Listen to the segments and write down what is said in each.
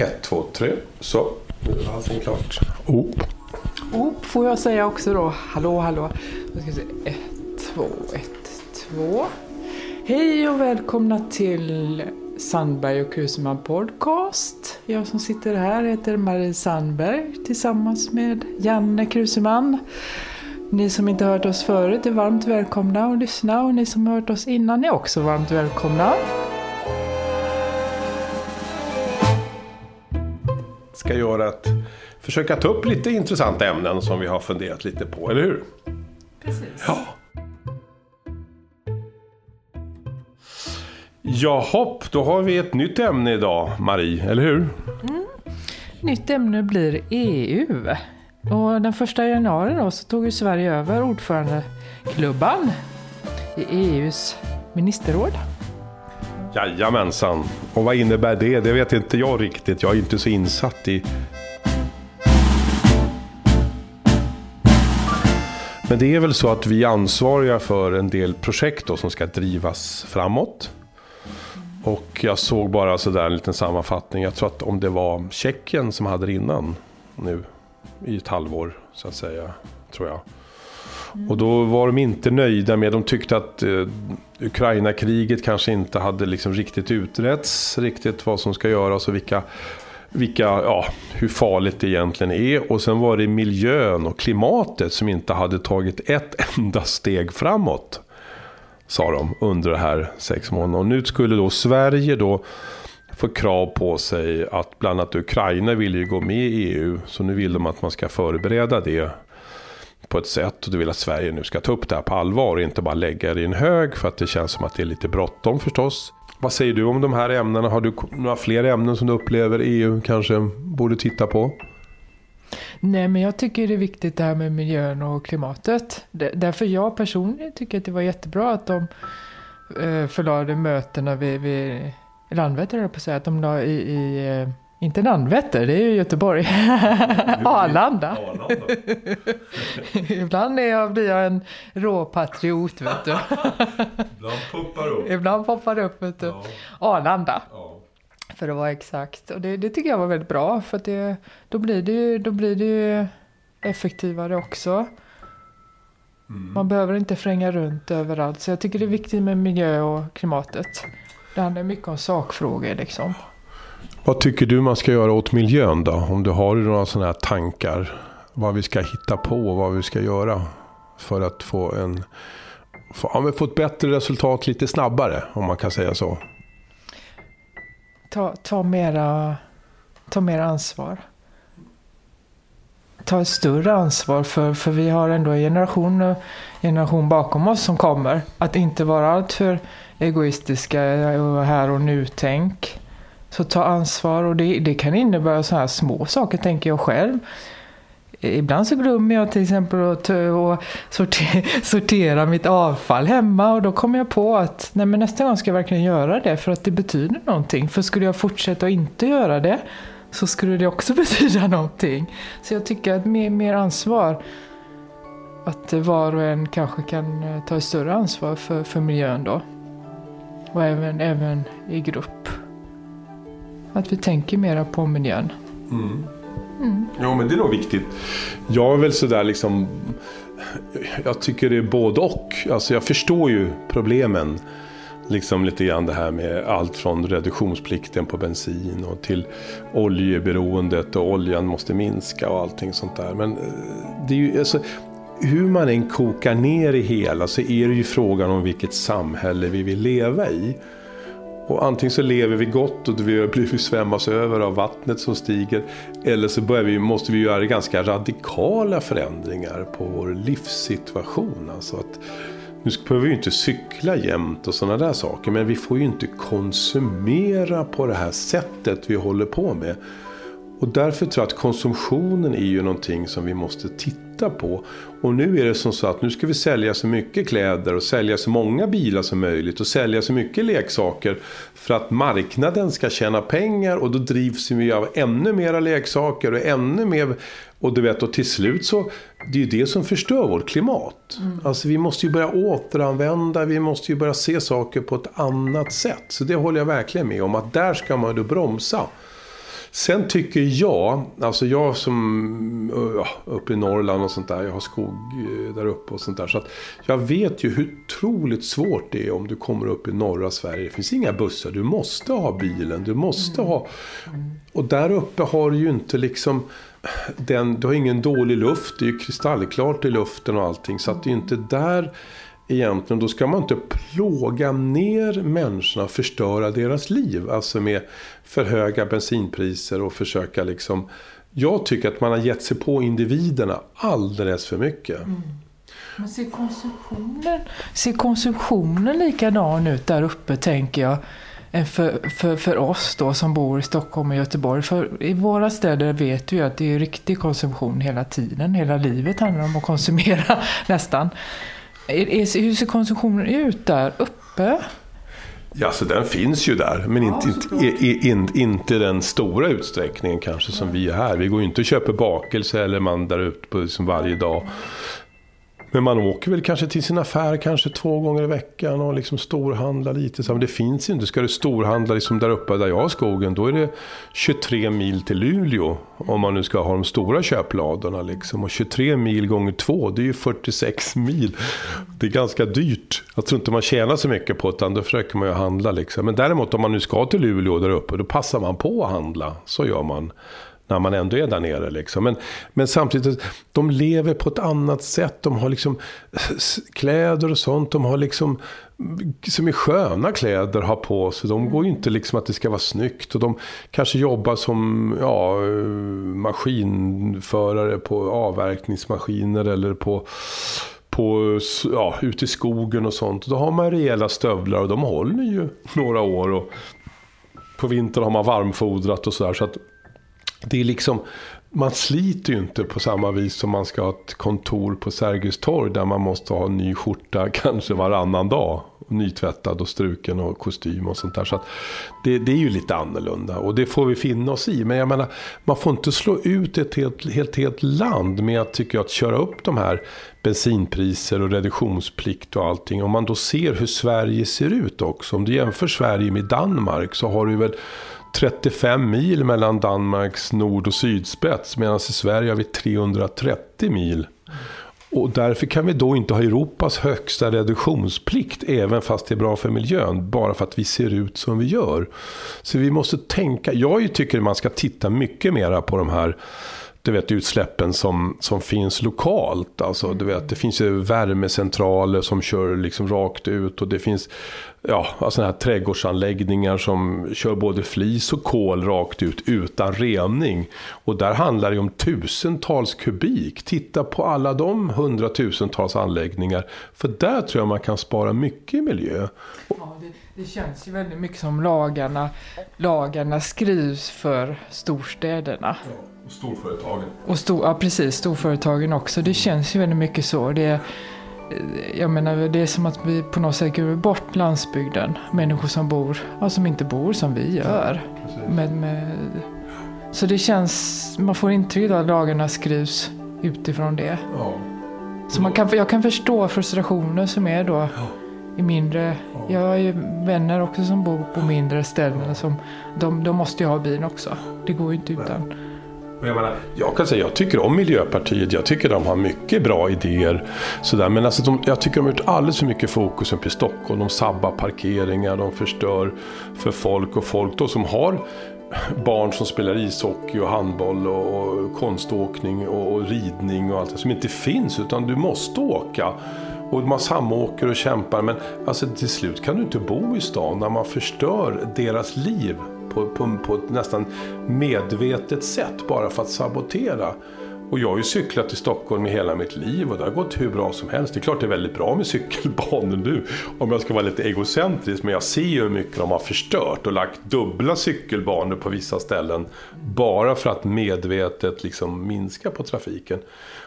Ett, två, tre. Så, nu är allting klart. Op. Op får jag säga också då. Hallå, hallå. Då ska vi se. Ett, två, ett, två. Hej och välkomna till Sandberg och Kruseman Podcast. Jag som sitter här heter Marie Sandberg tillsammans med Janne Kruseman. Ni som inte hört oss förut är varmt välkomna att lyssna och ni som har hört oss innan är också varmt välkomna. Ska göra att försöka ta upp lite intressanta ämnen som vi har funderat lite på, eller hur? Precis. Ja. Jaha, då har vi ett nytt ämne idag, Marie, eller hur? Nytt ämne blir EU. Och den första januari då så tog ju Sverige över ordförandeklubban i EUs ministerråd. Jajamensan. Och vad innebär det? Det vet inte jag riktigt. Jag är inte så insatt i... Men det är väl så att vi är ansvariga för en del projekt då som ska drivas framåt. Och jag såg bara sådär en liten sammanfattning. Jag tror att om det var Tjeckien som hade det innan nu i ett halvår så att säga, tror jag. Och då var de inte nöjda med, de tyckte att eh, Ukraina-kriget kanske inte hade liksom riktigt utretts, riktigt vad som ska göras och vilka, vilka, ja, hur farligt det egentligen är. Och sen var det miljön och klimatet som inte hade tagit ett enda steg framåt. Sa de under de här sex månaderna. Och nu skulle då Sverige då få krav på sig att bland annat Ukraina vill ju gå med i EU. Så nu vill de att man ska förbereda det på ett sätt. Och du vill att Sverige nu ska ta upp det här på allvar och inte bara lägga det i en hög. För att det känns som att det är lite bråttom förstås. Vad säger du om de här ämnena? Har du några fler ämnen som du upplever EU kanske borde titta på? Nej, men jag tycker det är viktigt det här med miljön och klimatet. Därför jag personligen tycker att det var jättebra att de eh, förlade mötena vid, vid Landvetter, höll jag på att säga, att de la i, i eh, inte Landvetter, det är ju Göteborg. Arlanda. Ibland är jag, blir jag en råpatriot, vet du. Ibland pumpar upp. Ibland poppar upp, vet du. Arlanda. För att vara exakt. Och det, det tycker jag var väldigt bra. För det, då, blir det ju, då blir det ju effektivare också. Man behöver inte fränga runt överallt. Så jag tycker det är viktigt med miljö och klimatet. Det handlar mycket om sakfrågor liksom. Vad tycker du man ska göra åt miljön då? Om du har några sådana här tankar. Vad vi ska hitta på och vad vi ska göra. För att få, en, få, ja, få ett bättre resultat lite snabbare. Om man kan säga så. Ta, ta, mera, ta mera ansvar. Ta ett större ansvar för, för vi har ändå en generation, generation bakom oss som kommer. Att inte vara alltför egoistiska och här och nu-tänk. Så ta ansvar och det, det kan innebära sådana här små saker tänker jag själv. Ibland så glömmer jag till exempel att sortera, sortera mitt avfall hemma och då kommer jag på att nej men nästa gång ska jag verkligen göra det för att det betyder någonting. För skulle jag fortsätta att inte göra det så skulle det också betyda någonting. Så jag tycker att mer, mer ansvar, att var och en kanske kan eh, ta ett större ansvar för, för miljön då. Och även, även i grupp. Att vi tänker mera på miljön. Ja, men det är nog viktigt. Jag är väl sådär liksom... Jag tycker det är både och. Alltså jag förstår ju problemen. Liksom lite grann det här med allt från reduktionsplikten på bensin och till oljeberoendet och oljan måste minska och allting sånt där. Men eh, det är ju, alltså, hur man än kokar ner det hela så är det ju frågan om vilket samhälle vi vill leva i. Och antingen så lever vi gott och vi blir svämmas över av vattnet som stiger. Eller så börjar vi, måste vi göra ganska radikala förändringar på vår livssituation. Alltså att, nu behöver vi ju inte cykla jämt och sådana där saker. Men vi får ju inte konsumera på det här sättet vi håller på med. Och därför tror jag att konsumtionen är ju någonting som vi måste titta på. Och nu är det som så att nu ska vi sälja så mycket kläder och sälja så många bilar som möjligt och sälja så mycket leksaker för att marknaden ska tjäna pengar och då drivs vi av ännu mera leksaker och ännu mer och du vet, och till slut så, det är ju det som förstör vårt klimat. Alltså vi måste ju börja återanvända, vi måste ju börja se saker på ett annat sätt. Så det håller jag verkligen med om, att där ska man då bromsa. Sen tycker jag, alltså jag som ja, uppe i Norrland och sånt där, jag har skog eh, där uppe och sånt där. Så att jag vet ju hur otroligt svårt det är om du kommer upp i norra Sverige. Det finns inga bussar, du måste ha bilen, du måste ha... Och där uppe har du ju inte liksom... Den, du har ingen dålig luft, det är ju kristallklart i luften och allting. Så att det är ju inte där egentligen, då ska man inte plåga ner människorna och förstöra deras liv. Alltså med för höga bensinpriser och försöka liksom... Jag tycker att man har gett sig på individerna alldeles för mycket. Mm. Men ser konsumtionen, ser konsumtionen likadan ut där uppe tänker jag? För, för, för oss då som bor i Stockholm och Göteborg. För i våra städer vet vi att det är riktig konsumtion hela tiden. Hela livet handlar om att konsumera nästan. Hur ser konsumtionen ut där uppe? Ja, så den finns ju där, men inte, ja, inte, inte, inte den stora utsträckningen kanske som vi är här. Vi går ju inte och köper bakelse eller man där ute på liksom varje dag. Men man åker väl kanske till sin affär kanske två gånger i veckan och liksom storhandlar lite. Men det finns inte. Ska du storhandla liksom där uppe där jag har skogen, då är det 23 mil till Luleå. Om man nu ska ha de stora köpladorna. Liksom. Och 23 mil gånger två, det är ju 46 mil. Det är ganska dyrt. Jag tror inte man tjänar så mycket på det, utan då försöker man ju handla. Liksom. Men däremot om man nu ska till Luleå där uppe, då passar man på att handla. Så gör man när man ändå är där nere. Liksom. Men, men samtidigt, de lever på ett annat sätt. De har liksom kläder och sånt. De har liksom som är sköna kläder har på sig. De går ju inte liksom att det ska vara snyggt. Och de kanske jobbar som ja, maskinförare på avverkningsmaskiner eller på på, ja, ute i skogen och sånt. Då har man rejäla stövlar och de håller ju några år. Och på vintern har man varmfodrat och sådär. Så att det är liksom, man sliter ju inte på samma vis som man ska ha ett kontor på Sergels torg där man måste ha en ny skjorta kanske varannan dag. Nytvättad och struken och kostym och sånt där. Så det, det, är ju lite annorlunda och det får vi finna oss i. Men jag menar, man får inte slå ut ett helt, helt, helt land med att, tycker jag, att köra upp de här bensinpriser och reduktionsplikt och allting. Om man då ser hur Sverige ser ut också. Om du jämför Sverige med Danmark så har du väl 35 mil mellan Danmarks nord och sydspets medan i Sverige har vi 330 mil. Och därför kan vi då inte ha Europas högsta reduktionsplikt även fast det är bra för miljön. Bara för att vi ser ut som vi gör. Så vi måste tänka. Jag tycker man ska titta mycket mera på de här du vet, utsläppen som, som finns lokalt. Alltså, du vet, det finns ju värmecentraler som kör liksom rakt ut och det finns ja, alltså sådana här trädgårdsanläggningar som kör både flis och kol rakt ut utan rening. Och där handlar det om tusentals kubik. Titta på alla de hundratusentals anläggningar. För där tror jag man kan spara mycket i miljö. Ja, det, det känns ju väldigt mycket som lagarna, lagarna skrivs för storstäderna. Ja, och storföretagen. Och stor, ja, precis. Storföretagen också. Det känns ju väldigt mycket så. Det jag menar, det är som att vi på något sätt går bort landsbygden. Människor som bor, ja, som inte bor som vi gör. Ja, med, med, så det känns, man får intryck att lagarna skrivs utifrån det. Ja. Så man kan, jag kan förstå frustrationen som är då ja. I mindre, jag har ju vänner också som bor på mindre ställen. Som, de, de måste ju ha bilen också. Det går ju inte utan. Jag, menar, jag kan säga jag tycker om Miljöpartiet. Jag tycker de har mycket bra idéer. Sådär. Men alltså de, jag tycker de har gjort alldeles för mycket fokus uppe i Stockholm. De sabbar parkeringar, de förstör för folk. Och folk då som har barn som spelar ishockey och handboll och, och konståkning och, och, ridning och allt det som inte finns. Utan du måste åka. Och man samåker och kämpar. Men alltså, till slut kan du inte bo i stan när man förstör deras liv på, på, på ett nästan medvetet sätt bara för att sabotera. Och jag har ju cyklat i Stockholm i hela mitt liv och det har gått hur bra som helst. Det är klart det är väldigt bra med cykelbanor nu, om jag ska vara lite egocentrisk. Men jag ser ju hur mycket de har förstört och lagt dubbla cykelbanor på vissa ställen. Bara för att medvetet liksom minska på trafiken.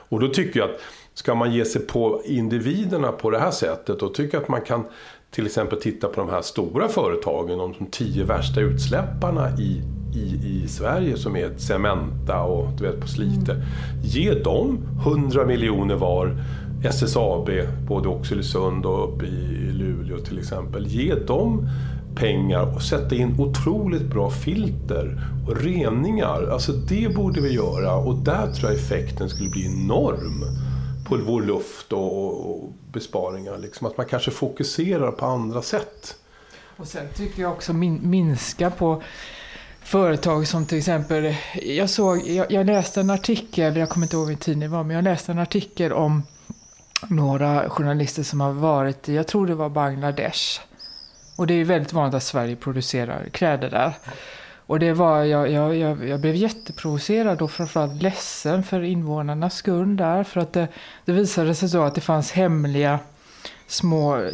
Och då tycker jag att ska man ge sig på individerna på det här sättet, då tycker jag att man kan till exempel titta på de här stora företagen, de tio värsta utsläpparna i, i, i Sverige som är Cementa och du vet på Slite. Ge dem 100 miljoner var. SSAB, både Oxelösund och uppe i Luleå till exempel. Ge dem pengar och sätta in otroligt bra filter och reningar. Alltså det borde vi göra och där tror jag effekten skulle bli enorm på luft och, och besparingar. Liksom. Att man kanske fokuserar på andra sätt. Och sen tycker jag också min, minska på företag som till exempel, jag såg, jag, jag, läste en artikel, jag kommer inte ihåg vilken tid det var, men jag läste en artikel om några journalister som har varit i, jag tror det var Bangladesh. Och det är ju väldigt vanligt att Sverige producerar kläder där. Och det var, jag, jag, jag, jag blev jätteprovocerad och framförallt ledsen för invånarnas skull där. För att det, det visade sig då att det fanns hemliga små, eh,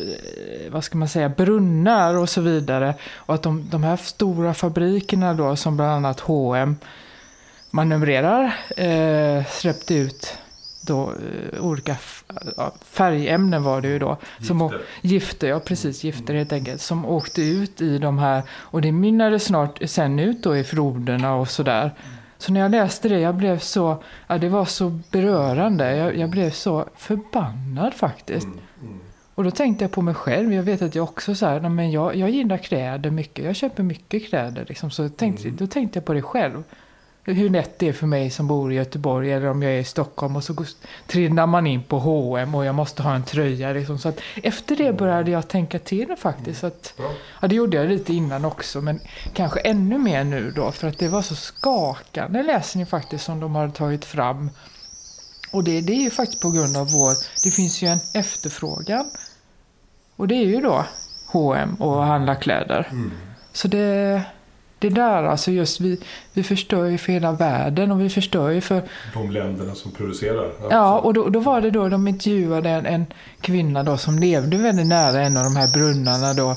vad ska man säga, brunnar och så vidare. Och att de, de här stora fabrikerna då, som bland annat H&M manövrerar, eh, släppte ut då eh, olika färgämnen var det ju då. Gifter. Som, gifter, ja precis, gifter helt enkelt. Som åkte ut i de här, och det mynnade snart sen ut då i floderna och sådär. Så när jag läste det, jag blev så, ja det var så berörande. Jag, jag blev så förbannad faktiskt. Mm, mm. Och då tänkte jag på mig själv. Jag vet att jag också så här, men jag, jag gillar kläder mycket. Jag köper mycket kläder liksom. Så tänkte, mm. då tänkte jag på det själv hur lätt det är för mig som bor i Göteborg eller om jag är i Stockholm och så trillar man in på H&M och jag måste ha en tröja. Liksom. Så att efter det började jag tänka till faktiskt. Att, ja, det gjorde jag lite innan också men kanske ännu mer nu då för att det var så skakande läsning faktiskt som de har tagit fram. Och det, det är ju faktiskt på grund av vår, det finns ju en efterfrågan. Och det är ju då H&M och handla kläder. Mm. Så det det där, alltså just vi, vi förstör ju för hela världen och vi förstör ju för... De länderna som producerar. Ja, och då, då var det då de intervjuade en, en kvinna då som levde väldigt nära en av de här brunnarna då.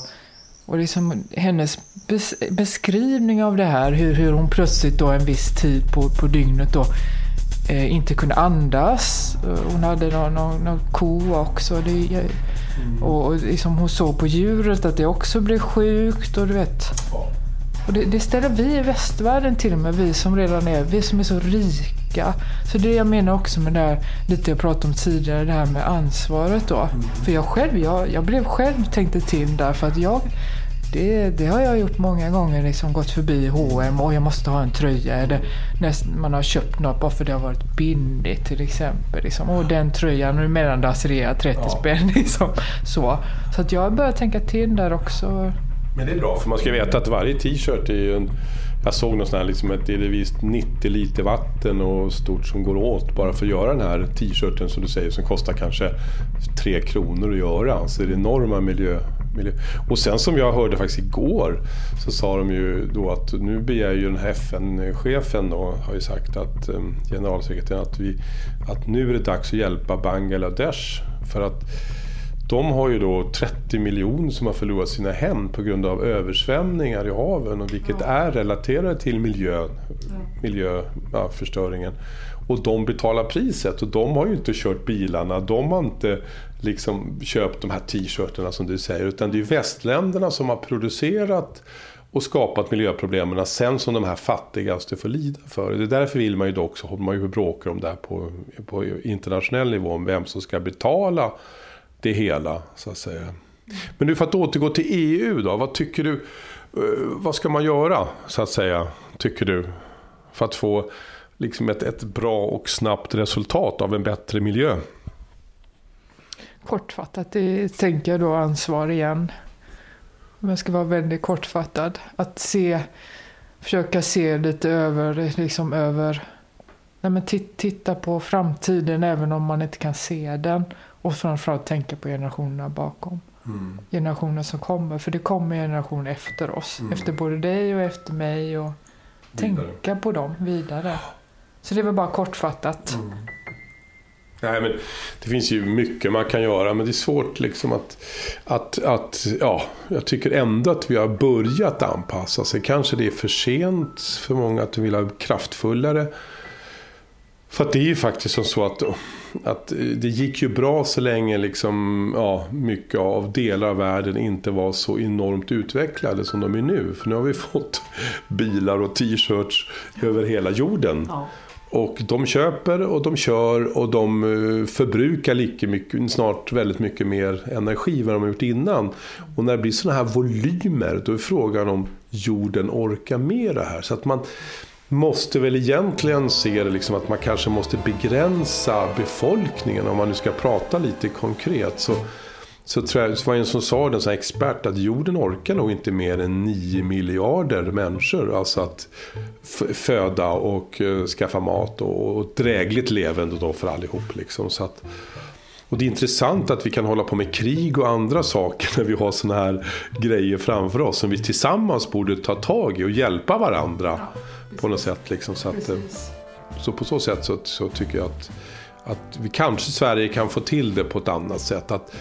Och liksom hennes bes, beskrivning av det här, hur, hur hon plötsligt då en viss tid på, på dygnet då eh, inte kunde andas. Hon hade någon, någon, någon ko också. Det, mm. Och, och liksom hon såg på djuret att det också blev sjukt och du vet. Ja. Och det, det, ställer vi i västvärlden till med, vi som redan är, vi som är så rika. Så det jag menar också med det här, lite jag pratade om tidigare, det här med ansvaret då. Mm. För jag själv, jag, jag blev själv tänkte till där för att jag det, det, har jag gjort många gånger, liksom gått förbi H&M och jag måste ha en tröja. Eller när man har köpt något bara för det har varit billigt till exempel. Liksom. Och den tröjan, nu medan det 30 ja. spänn. Liksom. Så, så att jag har börjat tänka till där också. Men det är bra, för man ska veta att varje t-shirt är ju en... Jag såg någon sån här, liksom att det är visst 90 liter vatten och stort som går åt bara för att göra den här t-shirten som du säger som kostar kanske 3 kronor att göra. Så det är enorma miljö, miljö. Och sen som jag hörde faktiskt igår så sa de ju då att nu begär ju den här FN-chefen då, har ju sagt att ehm, generalsekreteraren att, vi, att nu är det dags att hjälpa Bangladesh. För att de har ju då 30 miljoner som har förlorat sina hem på grund av översvämningar i haven, och vilket ja. är relaterat till miljön, miljöförstöringen. Och de betalar priset och de har ju inte kört bilarna, de har inte liksom köpt de här t-shirtarna som du säger, utan det är västländerna som har producerat och skapat miljöproblemen sen som de här fattigaste får lida för. Det är därför vill man ju också, man ju bråkar om det här på, på internationell nivå, om vem som ska betala det hela, så att säga. Men nu för att återgå till EU då, vad tycker du, eh, vad ska man göra, så att säga, tycker du? För att få liksom ett, ett bra och snabbt resultat av en bättre miljö? Kortfattat, det tänker jag då ansvar igen. Om jag ska vara väldigt kortfattad. Att se, försöka se lite över, liksom över Nej, men titta på framtiden även om man inte kan se den. Och framförallt tänka på generationerna bakom. Mm. Generationer som kommer. För det kommer generationer efter oss. Mm. Efter både dig och efter mig. Och vidare. tänka på dem vidare. Så det var bara kortfattat. Mm. Nej, men det finns ju mycket man kan göra men det är svårt liksom att, att, att... Ja, jag tycker ändå att vi har börjat anpassa sig. Kanske det är för sent för många att vill ha kraftfullare för att det är ju faktiskt som så att, att det gick ju bra så länge liksom, ja, mycket av delar av världen inte var så enormt utvecklade som de är nu. För nu har vi fått bilar och t-shirts över hela jorden. Ja. Och de köper och de kör och de eh, förbrukar lika mycket, snart väldigt mycket mer energi än vad de har gjort innan. Och när det blir sådana här volymer, då är frågan om jorden orkar med det här. Så att man måste väl egentligen se det liksom att man kanske måste begränsa befolkningen om man nu ska prata lite konkret. Så så tror jag, det var en som sa, en sån expert, att jorden orkar nog inte mer än 9 miljarder människor. Alltså att föda och uh, skaffa mat och, och drägligt levande då för allihop. Liksom. Så att, och det är intressant att vi kan hålla på med krig och andra saker när vi har såna här grejer framför oss som vi tillsammans borde ta tag i och hjälpa varandra ja, på något sätt. Liksom. Så, att, eh, så på så sätt så, så tycker jag att, att vi kanske Sverige kan få till det på ett annat sätt. Att,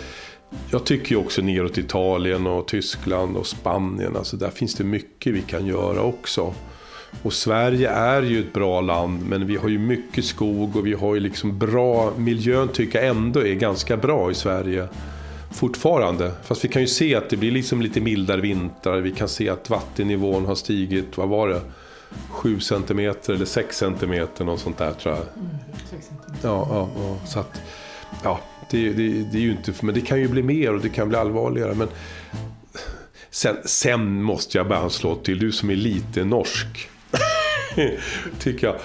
jag tycker ju också neråt Italien och Tyskland och Spanien. Alltså där finns det mycket vi kan göra också. Och Sverige är ju ett bra land men vi har ju mycket skog och vi har ju liksom bra, miljön tycker jag ändå är ganska bra i Sverige. Fortfarande. Fast vi kan ju se att det blir liksom lite mildare vintrar. Vi kan se att vattennivån har stigit, vad var det? 7 cm eller 6 cm, något sånt där tror jag. Mm, ja, ja, ja, så att, ja, det, det, det, är ju inte, men det kan ju bli mer och det kan bli allvarligare. Men sen, sen måste jag bara slå till, du som är lite norsk. tycker jag.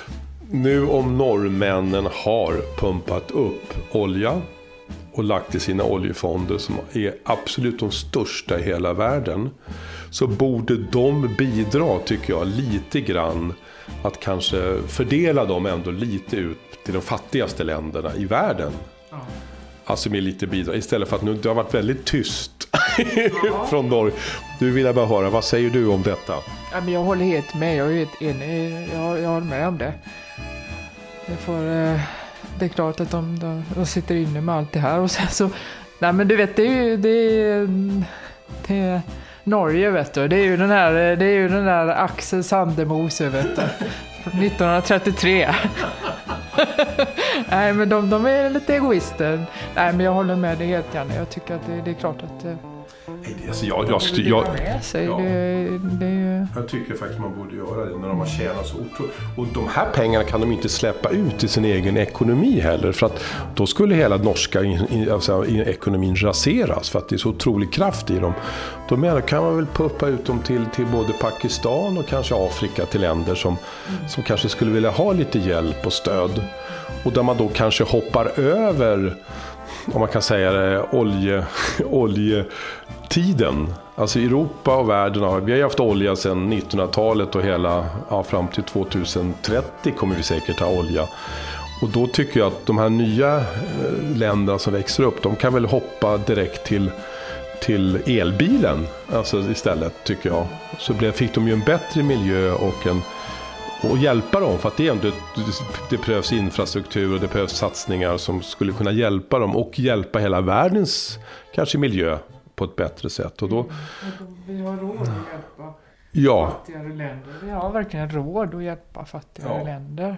Nu om norrmännen har pumpat upp olja och lagt i sina oljefonder som är absolut de största i hela världen. Så borde de bidra, tycker jag, lite grann att kanske fördela dem ändå lite ut till de fattigaste länderna i världen. Alltså med lite bidrag. Istället för att nu, det har varit väldigt tyst från Norge. Du vill jag bara höra, vad säger du om detta? Ja, men jag håller helt med. Jag är helt enig. Jag, jag håller med om det. Jag får, eh, det är klart att de, de, de, sitter inne med allt det här. Och sen så, nej men du vet, det är ju... Det är, det är, Norge vet du. Det är ju den här, det är ju den där Axel Sandemose vet du. 1933. Nej, men de, de, är lite egoister. Nej, men jag håller med dig helt gärna. Jag tycker att det, det är klart att eh, Alltså jag, jag, jag, jag, det, jag tycker faktiskt man borde göra det när de har tjänat så otroligt. Och de här pengarna kan de inte släppa ut i sin egen ekonomi heller. För att då skulle hela norska alltså, ekonomin raseras för att det är så otrolig kraft i dem. Då menar, kan man väl puppa ut dem till, till både Pakistan och kanske Afrika till länder som, som kanske skulle vilja ha lite hjälp och stöd. Och där man då kanske hoppar över om man kan säga det, olje, oljetiden. Alltså Europa och världen har, vi har ju haft olja sedan 1900-talet och hela, ja, fram till 2030 kommer vi säkert ha olja. Och då tycker jag att de här nya eh, länderna som växer upp, de kan väl hoppa direkt till, till elbilen alltså istället tycker jag. Så fick de ju en bättre miljö och en och hjälpa dem. För att det, är ändå, det behövs infrastruktur och det behövs satsningar som skulle kunna hjälpa dem och hjälpa hela världens kanske miljö på ett bättre sätt. Och då, vi har råd att hjälpa ja. fattigare länder. Vi har verkligen råd att hjälpa fattigare ja. länder.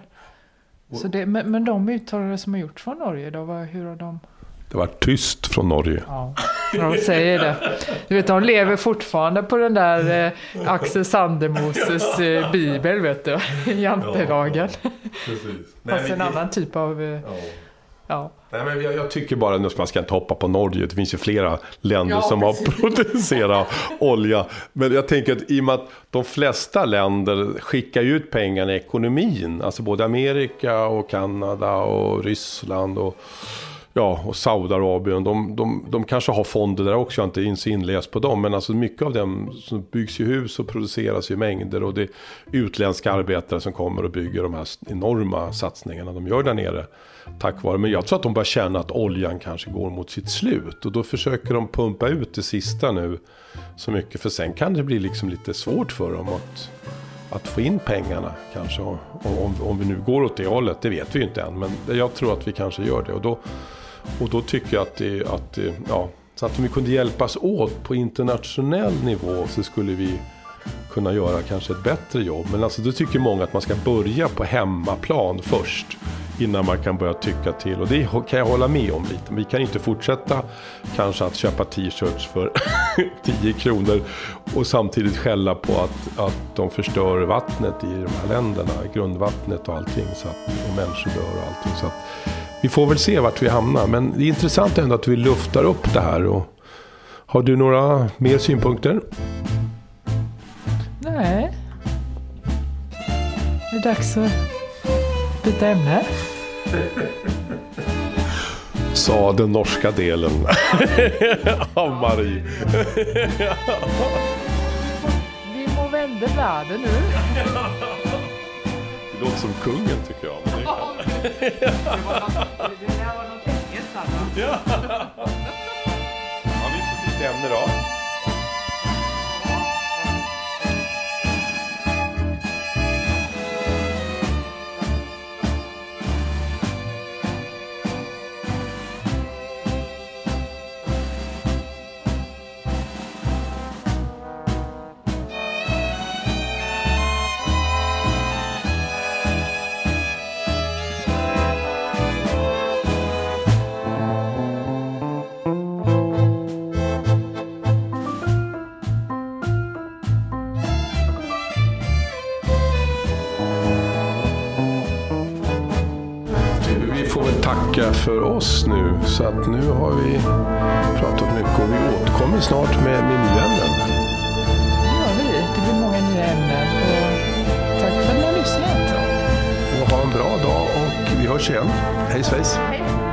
Så det, men, men de uttalanden som har gjorts från Norge, då, hur har de... Det var tyst från Norge. Ja, de säger det. Du vet, de lever fortfarande på den där eh, Axel Sandemoses eh, bibel, vet du. Jantelagen. Ja, Fast en annan typ av... Eh, ja. ja. Nej, men jag, jag, tycker bara att man ska inte hoppa på Norge. Det finns ju flera länder ja, som precis. har producerat olja. Men jag tänker att i och med att de flesta länder skickar ut pengarna i ekonomin. Alltså både Amerika och Kanada och Ryssland och ja, och Saudiarabien, de, de, de kanske har fonder där också, jag har inte så inläst på dem. Men alltså mycket av dem som byggs ju hus och produceras i mängder. Och det är utländska arbetare som kommer och bygger de här enorma satsningarna de gör där nere. Tack vare, men jag tror att de börjar känna att oljan kanske går mot sitt slut. Och då försöker de pumpa ut det sista nu så mycket. För sen kan det bli liksom lite svårt för dem att att få in pengarna kanske. Om, om, om, vi nu går åt det hållet, det vet vi ju inte än. Men jag tror att vi kanske gör det. Och då, och då tycker jag att det, att det, ja, så att om vi kunde hjälpas åt på internationell nivå så skulle vi kunna göra kanske ett bättre jobb. Men alltså då tycker många att man ska börja på hemmaplan först innan man kan börja tycka till. Och det kan jag hålla med om lite. Vi kan inte fortsätta kanske att köpa t-shirts för 10 kronor och samtidigt skälla på att, att de förstör vattnet i de här länderna, grundvattnet och allting. Så att, och människor dör och allting. Så att, vi får väl se vart vi hamnar. Men det är intressant ändå att vi luftar upp det här. Och, har du några mer synpunkter? Nej. Det är dags att byta ämne. Sa den norska delen av Marie. Vi må vända världen nu. Det låter som kungen tycker jag. Men det är... Det där var något engelskt alltså. ja, vi byta ämne då. Tacka för oss nu. Så att nu har vi pratat mycket och vi återkommer snart med, med nya ämnen. Ja, vi. Det blir många nya ämnen. Och tack för att ni har lyssnat. Och ha en bra dag och vi hörs igen. Hej svejs! Hej.